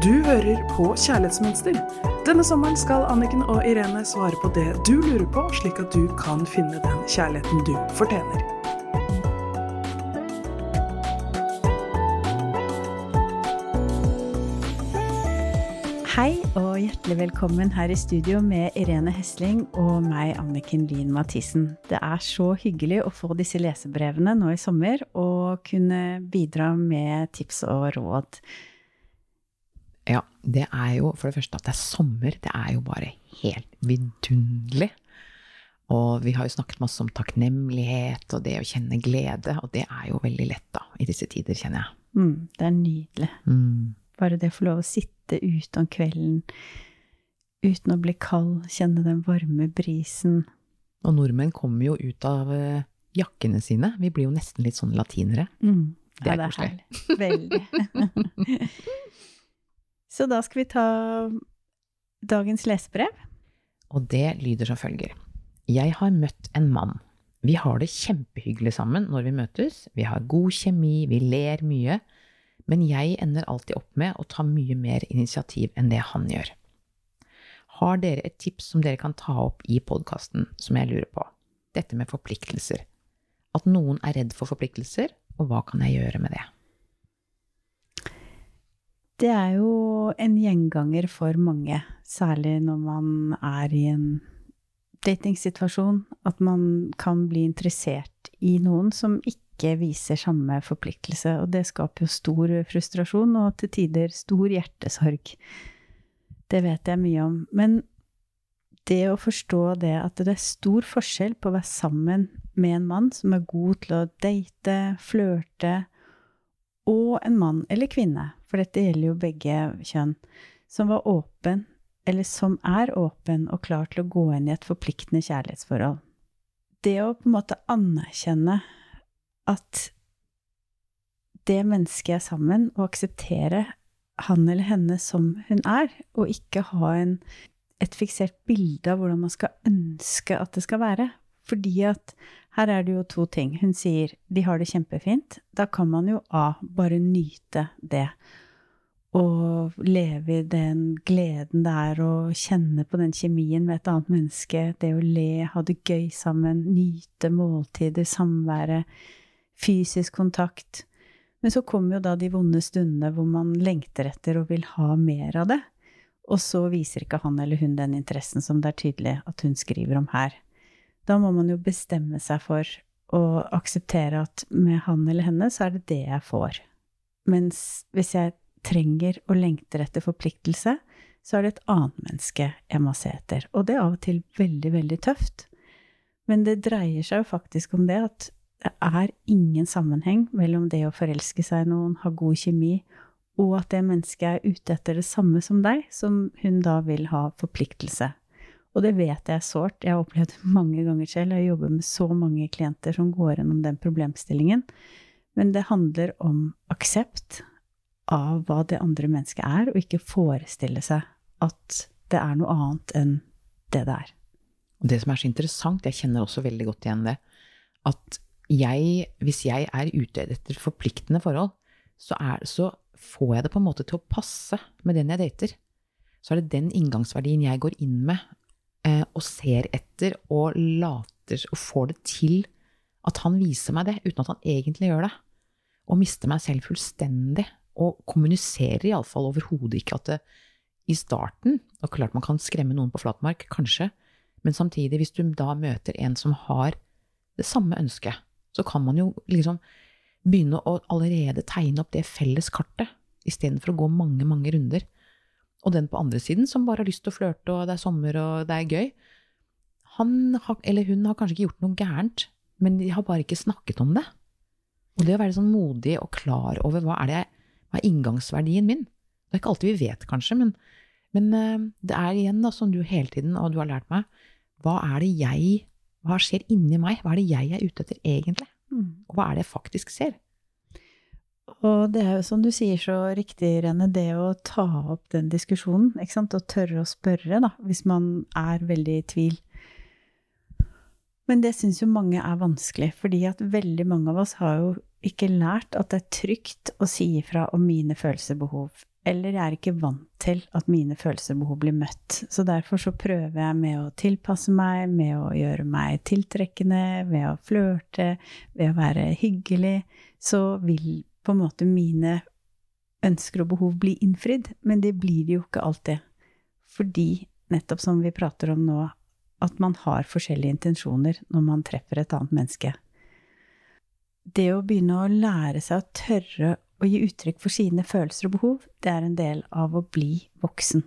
Du hører på Kjærlighetsmønster. Denne sommeren skal Anniken og Irene svare på det du lurer på, slik at du kan finne den kjærligheten du fortjener. Hei og hjertelig velkommen her i studio med Irene Hesling og meg, Anniken Lien Mathisen. Det er så hyggelig å få disse lesebrevene nå i sommer og kunne bidra med tips og råd. Ja, det er jo for det første at det er sommer. Det er jo bare helt vidunderlig. Og vi har jo snakket masse om takknemlighet og det å kjenne glede, og det er jo veldig lett da, i disse tider, kjenner jeg. Mm, det er nydelig. Mm. Bare det å få lov å sitte ute om kvelden uten å bli kald, kjenne den varme brisen. Og nordmenn kommer jo ut av eh, jakkene sine. Vi blir jo nesten litt sånn latinere. Mm, Det er ja, koselig. herlig. Veldig. Så da skal vi ta dagens lesebrev. Og det lyder som følger. Jeg har møtt en mann. Vi har det kjempehyggelig sammen når vi møtes. Vi har god kjemi, vi ler mye. Men jeg ender alltid opp med å ta mye mer initiativ enn det han gjør. Har dere et tips som dere kan ta opp i podkasten, som jeg lurer på? Dette med forpliktelser. At noen er redd for forpliktelser, og hva kan jeg gjøre med det? Det er jo en gjenganger for mange, særlig når man er i en datingsituasjon, at man kan bli interessert i noen som ikke viser samme forpliktelse. Og det skaper jo stor frustrasjon og til tider stor hjertesorg. Det vet jeg mye om. Men det å forstå det at det er stor forskjell på å være sammen med en mann som er god til å date, flørte, og en mann eller kvinne, for dette gjelder jo begge kjønn, som var åpen, eller som er åpen og klar til å gå inn i et forpliktende kjærlighetsforhold. Det å på en måte anerkjenne at det mennesket er sammen, og akseptere han eller henne som hun er, og ikke ha en, et fiksert bilde av hvordan man skal ønske at det skal være. Fordi at her er det jo to ting. Hun sier de har det kjempefint. Da kan man jo A, bare nyte det. Og leve i den gleden det er å kjenne på den kjemien med et annet menneske. Det å le, ha det gøy sammen, nyte måltider, samværet, fysisk kontakt. Men så kommer jo da de vonde stundene hvor man lengter etter og vil ha mer av det. Og så viser ikke han eller hun den interessen som det er tydelig at hun skriver om her. Da må man jo bestemme seg for å akseptere at med han eller henne så er det det jeg får. Mens hvis jeg trenger og lengter etter forpliktelse, så er det et annet menneske jeg må se etter. Og det er av og til veldig, veldig tøft. Men det dreier seg jo faktisk om det at det er ingen sammenheng mellom det å forelske seg i noen, ha god kjemi, og at det mennesket er ute etter det samme som deg, som hun da vil ha forpliktelse. Og det vet jeg er sårt. Jeg har opplevd det mange ganger selv. Jeg jobber med så mange klienter som går gjennom den problemstillingen. Men det handler om aksept av hva det andre mennesket er, og ikke forestille seg at det er noe annet enn det det er. Det som er så interessant, jeg kjenner også veldig godt igjen det, at jeg, hvis jeg er ute etter forpliktende forhold, så, er, så får jeg det på en måte til å passe med den jeg dater. Så er det den inngangsverdien jeg går inn med og ser etter og later og får det til at han viser meg det, uten at han egentlig gjør det. Og mister meg selv fullstendig. Og kommuniserer iallfall overhodet ikke at det i starten Og klart man kan skremme noen på flatmark, kanskje, men samtidig, hvis du da møter en som har det samme ønsket, så kan man jo liksom begynne å allerede tegne opp det felles kartet, istedenfor å gå mange, mange runder. Og den på andre siden, som bare har lyst til å flørte, og det er sommer, og det er gøy, han har, eller hun har kanskje ikke gjort noe gærent, men de har bare ikke snakket om det. Og det å være sånn modig og klar over hva er, det, hva er inngangsverdien min Det er ikke alltid vi vet, kanskje, men, men eh, det er igjen, da, som du hele tiden, og du har lært meg, hva er det jeg Hva skjer inni meg? Hva er det jeg er ute etter egentlig? Og hva er det jeg faktisk ser? Og det er jo som du sier så riktig, Rene, det å ta opp den diskusjonen, ikke sant, og tørre å spørre, da, hvis man er veldig i tvil. Men det syns jo mange er vanskelig, fordi at veldig mange av oss har jo ikke lært at det er trygt å si ifra om mine følelsesbehov. eller jeg er ikke vant til at mine følelsesbehov blir møtt. Så derfor så prøver jeg med å tilpasse meg, med å gjøre meg tiltrekkende, ved å flørte, ved å være hyggelig. Så vil på en måte mine ønsker og behov bli innfridd. Men det blir det jo ikke alltid. Fordi, nettopp som vi prater om nå, at man har forskjellige intensjoner når man treffer et annet menneske. Det å begynne å lære seg å tørre å gi uttrykk for sine følelser og behov, det er en del av å bli voksen.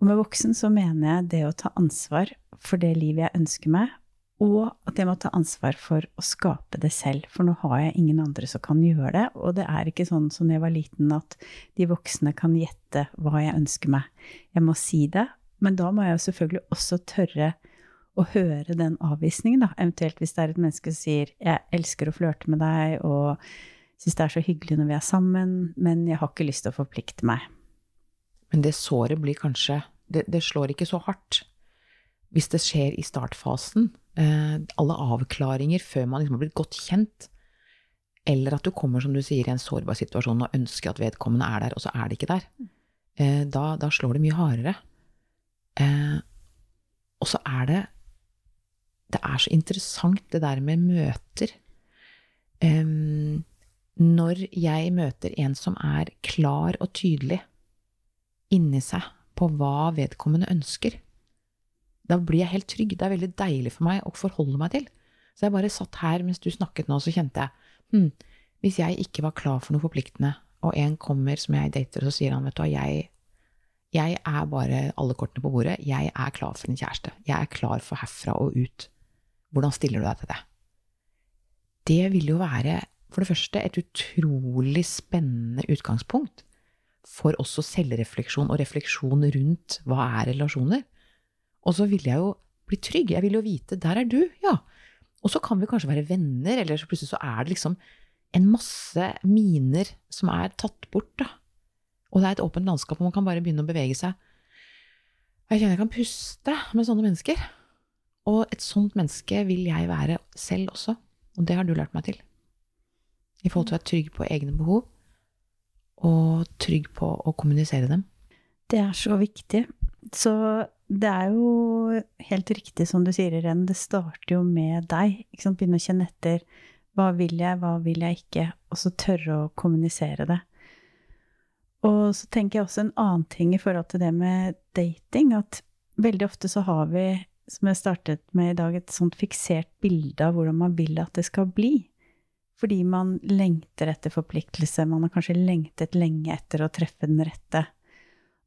Og med voksen så mener jeg det å ta ansvar for det livet jeg ønsker meg, og at jeg må ta ansvar for å skape det selv, for nå har jeg ingen andre som kan gjøre det, og det er ikke sånn som da jeg var liten at de voksne kan gjette hva jeg ønsker meg. Jeg må si det, men da må jeg selvfølgelig også tørre å høre den avvisningen, da, eventuelt hvis det er et menneske som sier 'jeg elsker å flørte med deg', og syns det er så hyggelig når vi er sammen, men jeg har ikke lyst til å forplikte meg. Men det såret blir kanskje det, det slår ikke så hardt hvis det skjer i startfasen. Eh, alle avklaringer før man liksom har blitt godt kjent. Eller at du kommer, som du sier, i en sårbar situasjon og ønsker at vedkommende er der, og så er det ikke der. Eh, da, da, slår det mye hardere. Eh, og så er det Det er så interessant, det der med møter. Når jeg møter en som er klar og tydelig inni seg på hva vedkommende ønsker, da blir jeg helt trygg. Det er veldig deilig for meg å forholde meg til. Så jeg bare satt her mens du snakket nå, så kjente jeg hm, hvis jeg ikke var klar for noe forpliktende, og en kommer som jeg dater, og så sier han, vet du hva, jeg, jeg er bare alle kortene på bordet, jeg er klar for en kjæreste. Jeg er klar for herfra og ut. Hvordan stiller du deg til det? Det vil jo være for det første et utrolig spennende utgangspunkt for også selvrefleksjon og refleksjon rundt hva er relasjoner. Og så vil jeg jo bli trygg. Jeg vil jo vite der er du, ja. Og så kan vi kanskje være venner, eller så plutselig så er det liksom en masse miner som er tatt bort, da. Og det er et åpent landskap hvor man kan bare begynne å bevege seg. Jeg kjenner jeg kan puste med sånne mennesker. Og et sånt menneske vil jeg være selv også. Og det har du lært meg til i forhold til å være trygg på egne behov, og trygg på å kommunisere dem. Det er så viktig. Så det er jo helt riktig som du sier, Irene, det starter jo med deg. Begynne å kjenne etter. Hva vil jeg, hva vil jeg ikke? Og så tørre å kommunisere det. Og så tenker jeg også en annen ting i forhold til det med dating, at veldig ofte så har vi, som jeg startet med i dag, et sånt fiksert bilde av hvordan man vil at det skal bli. Fordi man lengter etter forpliktelse, man har kanskje lengtet lenge etter å treffe den rette.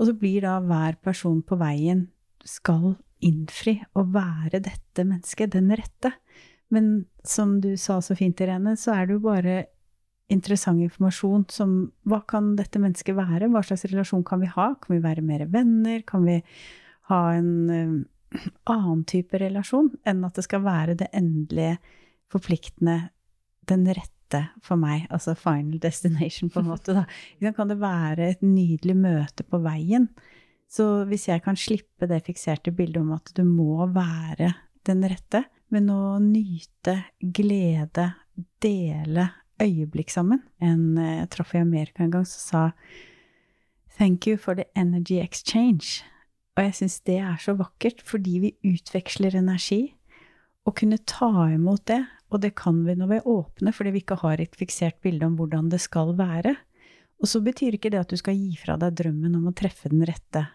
Og så blir da hver person på veien skal innfri og være dette mennesket, den rette. Men som du sa så fint, Irene, så er det jo bare interessant informasjon som hva kan dette mennesket være? Hva slags relasjon kan vi ha? Kan vi være mer venner? Kan vi ha en uh, annen type relasjon enn at det skal være det endelige, forpliktende den rette for meg, altså final destination, på en måte, da. Kan det være et nydelig møte på veien? Så hvis jeg kan slippe det fikserte bildet om at du må være den rette, men å nyte, glede, dele øyeblikk sammen En jeg eh, traff i Amerika en gang som sa Thank you for the energy exchange. Og jeg syns det er så vakkert, fordi vi utveksler energi. Å kunne ta imot det og det kan vi når vi er åpne, fordi vi ikke har et fiksert bilde om hvordan det skal være. Og så betyr ikke det at du skal gi fra deg drømmen om å treffe den rette.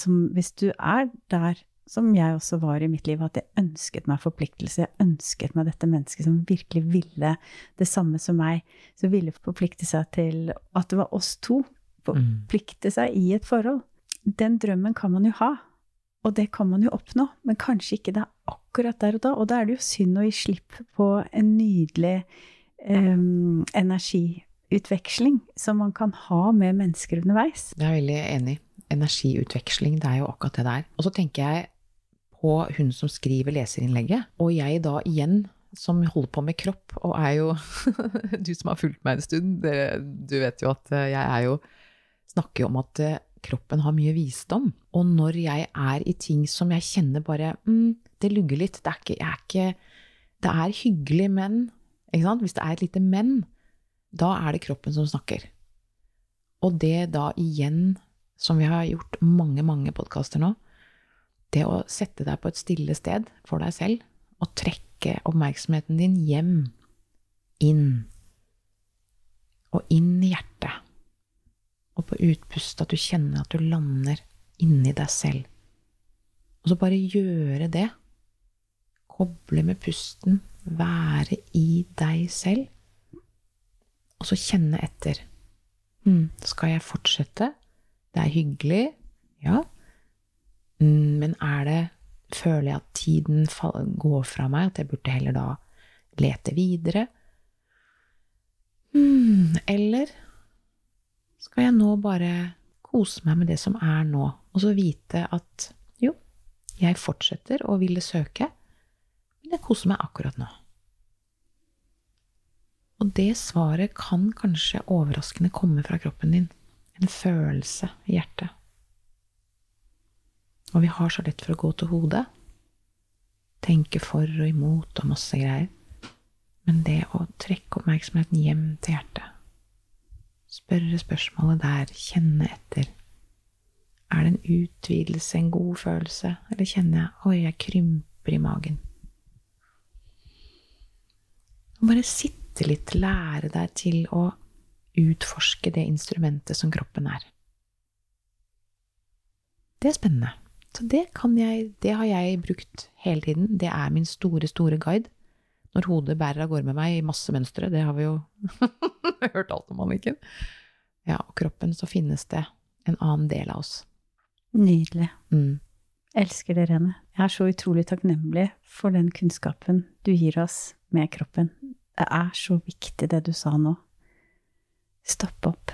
som, hvis du er der, som jeg også var i mitt liv, at jeg ønsket meg forpliktelse, jeg ønsket meg dette mennesket som virkelig ville det samme som meg, som ville forplikte seg til at det var oss to, forplikte seg i et forhold. Den drømmen kan man jo ha, og det kan man jo oppnå, men kanskje ikke det er akkurat der og da. Og da er det jo synd å gi slipp på en nydelig um, energiutveksling som man kan ha med mennesker underveis. Jeg er veldig enig. Energiutveksling, det er jo akkurat det der. Og så tenker jeg på hun som skriver leserinnlegget, og jeg da igjen som holder på med kropp, og er jo Du som har fulgt meg en stund, det, du vet jo at jeg er jo Snakker jo om at eh, kroppen har mye visdom. Og når jeg er i ting som jeg kjenner bare mm, Det lugger litt. Det er ikke, er ikke Det er hyggelig, men Hvis det er et lite men, da er det kroppen som snakker. Og det da igjen, som vi har gjort mange, mange podkaster nå, det å sette deg på et stille sted for deg selv og trekke oppmerksomheten din hjem, inn, og inn i hjertet, og på utpust at du kjenner at du lander inni deg selv. Og så bare gjøre det. Koble med pusten, være i deg selv, og så kjenne etter. Hm, skal jeg fortsette? Det er hyggelig, ja. Mm, men er det Føler jeg at tiden går fra meg, at jeg burde heller da lete videre? Hmm, eller skal jeg nå bare kose meg med det som er nå, og så vite at jo, jeg fortsetter å ville søke, men jeg koser meg akkurat nå. Og det svaret kan kanskje overraskende komme fra kroppen din. En følelse i hjertet. Og vi har så lett for å gå til hodet. Tenke for og imot og masse greier. Men det å trekke oppmerksomheten hjem til hjertet, spørre spørsmålet der, kjenne etter Er det en utvidelse, en god følelse, eller kjenner jeg oi, jeg krymper i magen? Bare sitte litt, lære deg til å utforske det instrumentet som kroppen er. Det er spennende. Så det, jeg, det har jeg brukt hele tiden. Det er min store, store guide. Når hodet bærer av gårde med meg i masse mønstre, det har vi jo hørt alt om, Anniken. Ja, og kroppen, så finnes det en annen del av oss. Nydelig. Mm. Elsker det, Rene. Jeg er så utrolig takknemlig for den kunnskapen du gir oss med kroppen. Det er så viktig, det du sa nå. Stopp opp.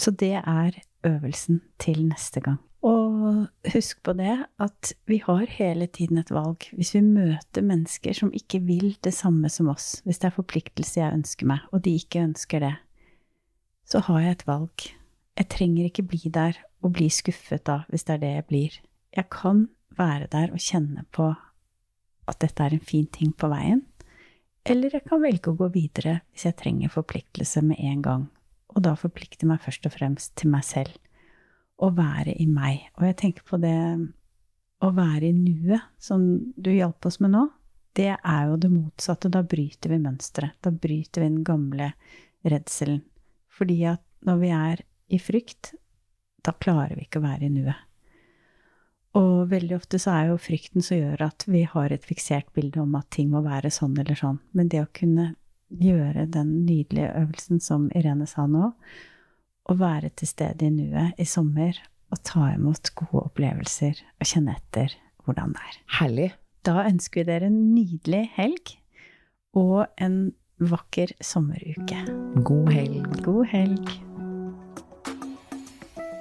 Så det er øvelsen til neste gang. Og husk på det at vi har hele tiden et valg. Hvis vi møter mennesker som ikke vil det samme som oss, hvis det er forpliktelse jeg ønsker meg, og de ikke ønsker det, så har jeg et valg. Jeg trenger ikke bli der og bli skuffet da, hvis det er det jeg blir. Jeg kan være der og kjenne på at dette er en fin ting på veien, eller jeg kan velge å gå videre hvis jeg trenger forpliktelse med en gang, og da forplikte meg først og fremst til meg selv å være i meg. Og jeg tenker på det å være i nuet, som du hjalp oss med nå, det er jo det motsatte. Da bryter vi mønsteret. Da bryter vi den gamle redselen. Fordi at når vi er i frykt, da klarer vi ikke å være i nuet. Og veldig ofte så er jo frykten som gjør at vi har et fiksert bilde om at ting må være sånn eller sånn. Men det å kunne gjøre den nydelige øvelsen som Irene sa nå, å være til stede i nuet i sommer og ta imot gode opplevelser og kjenne etter hvordan det er. Herlig. Da ønsker vi dere en nydelig helg og en vakker sommeruke. God helg. God helg.